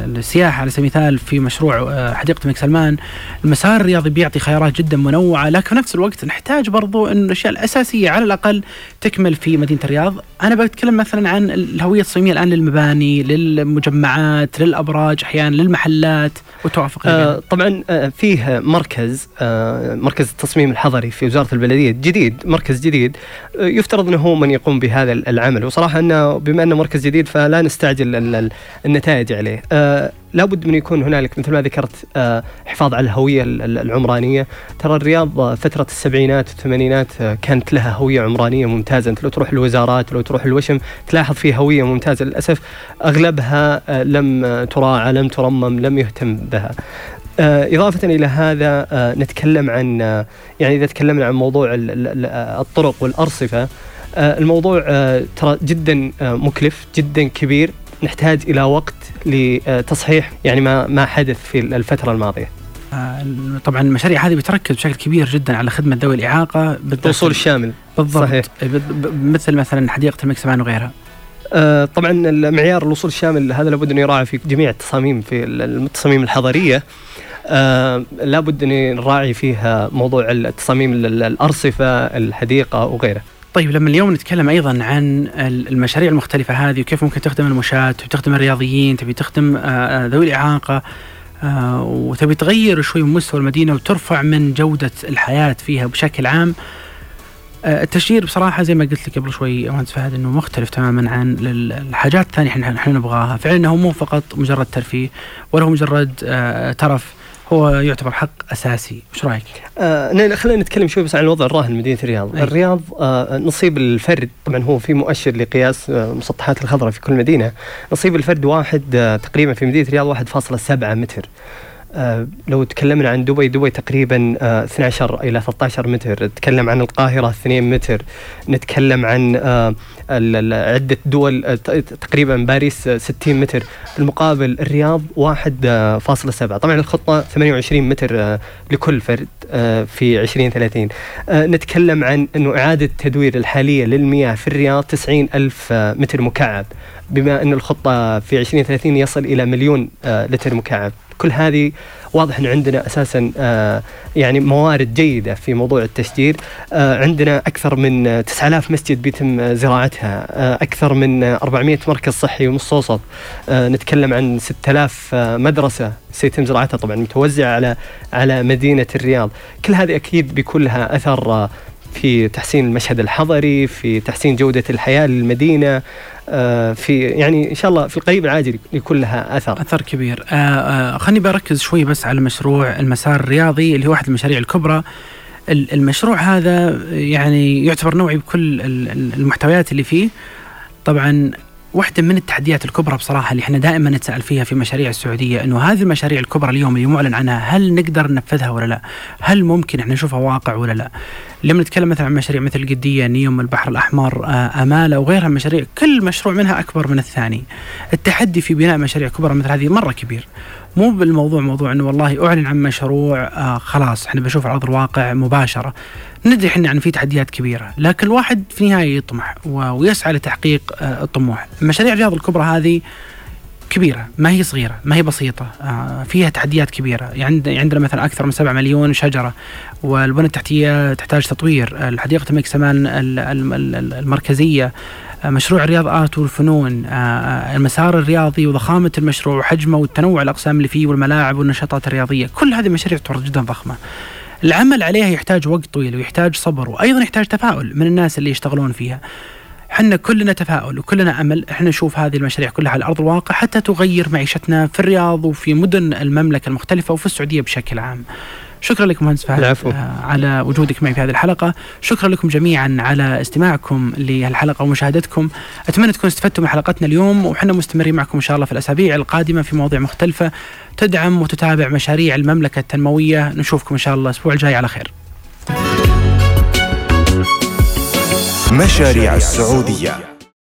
S2: والسياحة على سبيل المثال في مشروع آه، حديقة الملك سلمان. المسار الرياضي بيعطي خيارات جدا منوعة لكن في نفس الوقت نحتاج برضو إن الأشياء الأساسية على الأقل تكمل في مدينة الرياض. أنا بتكلم مثلا عن الهوية التصميميه الآن للمباني للمجمعات للأبراج أحيانا للمحلات والتوافق
S5: آه طبعا آه فيه مركز آه مركز التصميم الحضري في وزارة البلدية جديد مركز جديد آه يفترض إنه هو من يقوم بهذا العمل. وصراحة إنه بما إنه مركز جديد ف فلا نستعجل النتائج عليه. آه لابد من يكون هنالك مثل ما ذكرت آه حفاظ على الهوية العمرانية. ترى الرياض فترة السبعينات والثمانينات آه كانت لها هوية عمرانية ممتازة. انت لو تروح الوزارات لو تروح الوشم تلاحظ فيه هوية ممتازة. للأسف أغلبها لم تراعى لم ترمم لم يهتم بها. إضافة إلى هذا نتكلم عن يعني إذا تكلمنا عن موضوع الطرق والأرصفة الموضوع ترى جدا مكلف جدا كبير. نحتاج إلى وقت لتصحيح يعني ما ما حدث في الفترة الماضية.
S2: طبعا المشاريع هذه بتركز بشكل كبير جدا على خدمة ذوي الإعاقة
S5: بالوصول الشامل.
S2: بالضبط. صحيح. مثل مثلا حديقة الملك سلمان وغيرها.
S5: آه طبعا المعيار الوصول الشامل هذا لابد انه يراعى في جميع التصاميم في التصاميم الحضرية. آه لابد أن نراعي فيها موضوع التصاميم الأرصفة الحديقة وغيره
S2: طيب لما اليوم نتكلم أيضا عن المشاريع المختلفة هذه وكيف ممكن تخدم المشاة وتخدم الرياضيين تبي تخدم آه، آه، ذوي الإعاقة آه، وتبي تغير شوي من مستوى المدينة وترفع من جودة الحياة فيها بشكل عام. التشجير بصراحة زي ما قلت لك قبل شوي مهندس فهد إنه مختلف تماما عن الحاجات الثانية إحنا إحنا نبغاها. فعلا هو مو فقط مجرد ترفيه ولا هو مجرد ترف. هو يعتبر حق أساسي، إيش رأيك؟
S5: آه خلينا نتكلم شوي بس عن الوضع الراهن مدينة الرياض، أي. الرياض آه نصيب الفرد طبعا هو في مؤشر لقياس آه مسطحات الخضراء في كل مدينة، نصيب الفرد واحد آه تقريبا في مدينة الرياض 1.7 متر. آه لو تكلمنا عن دبي دبي تقريبا آه 12 إلى 13 متر. نتكلم عن القاهرة 2 متر. نتكلم عن آه عدة دول آه، تقريبا باريس 60 متر. في المقابل الرياض 1.7 طبعا الخطة 28 متر آه، لكل فرد آه، في 2030 نتكلم عن إنه إعادة التدوير الحالية للمياه في الرياض 90 ألف متر مكعب. بما أن الخطة في 2030 يصل إلى مليون لتر مكعب. كل هذه واضح أن عندنا أساسا آه، يعني موارد جيدة في موضوع التشجير. آه، عندنا أكثر من 9000 مسجد بيتم زراعتها. آه، أكثر من 400 مركز صحي ومستوصف نتكلم عن 6000 مدرسة سيتم زراعتها طبعا متوزعة على على مدينة الرياض. كل هذه أكيد بيكون لها أثر في تحسين المشهد الحضري في تحسين جودة الحياة للمدينة. آه، في يعني إن شاء الله في القريب العاجل يكون لها اثر
S2: اثر كبير آه، آه، خليني بركز شوي بس على مشروع المسار الرياضي اللي هو واحد المشاريع الكبرى المشروع هذا يعني يعتبر نوعي بكل المحتويات اللي فيه طبعا واحدة من التحديات الكبرى بصراحة اللي إحنا دائما نتساءل فيها في مشاريع السعودية إنه هذه المشاريع الكبرى اليوم اللي معلن عنها هل نقدر ننفذها ولا لا؟ هل ممكن إحنا نشوفها واقع ولا لا؟ لما نتكلم مثلا عن مشاريع مثل القدية نيوم البحر الأحمر آه، أمالة وغيرها من المشاريع كل مشروع منها أكبر من الثاني. التحدي في بناء مشاريع كبرى مثل هذه مرة كبير. مو بالموضوع موضوع إنه والله أعلن عن مشروع آه خلاص إحنا بنشوف على ارض الواقع مباشرة. ندري إحنا عن في تحديات كبيرة لكن الواحد في النهاية يطمح ويسعى لتحقيق آه الطموح. مشاريع الرياض الكبرى هذه كبيرة ما هي صغيرة ما هي بسيطة آه فيها تحديات كبيرة. يعني عندنا مثلا أكثر من 7 مليون شجرة والبنى التحتية تحتاج تطوير. الحديقة الملك سمان المركزية آه، مشروع رياض آرت والفنون آه، المسار الرياضي وضخامة المشروع وحجمه والتنوع الأقسام اللي فيه والملاعب والنشاطات الرياضية. كل هذه المشاريع تعتبر جدا ضخمة. العمل عليها يحتاج وقت طويل ويحتاج صبر وأيضا يحتاج تفاؤل من الناس اللي يشتغلون فيها. إحنا كلنا تفاؤل وكلنا أمل. إحنا نشوف هذه المشاريع كلها على أرض الواقع حتى تغير معيشتنا في الرياض وفي مدن المملكة المختلفة وفي السعودية بشكل عام. شكرا لكم مهندس فهد العفو. آه على وجودك معي في هذه الحلقة. شكرا لكم جميعا على استماعكم لهالحلقة ومشاهدتكم. أتمنى تكونوا استفدتم من حلقتنا اليوم وحنا مستمرين معكم إن شاء الله في الأسابيع القادمة في مواضيع مختلفة. تدعم وتتابع مشاريع المملكة التنموية. نشوفكم إن شاء الله الأسبوع الجاي. على خير.
S1: مشاريع السعودية.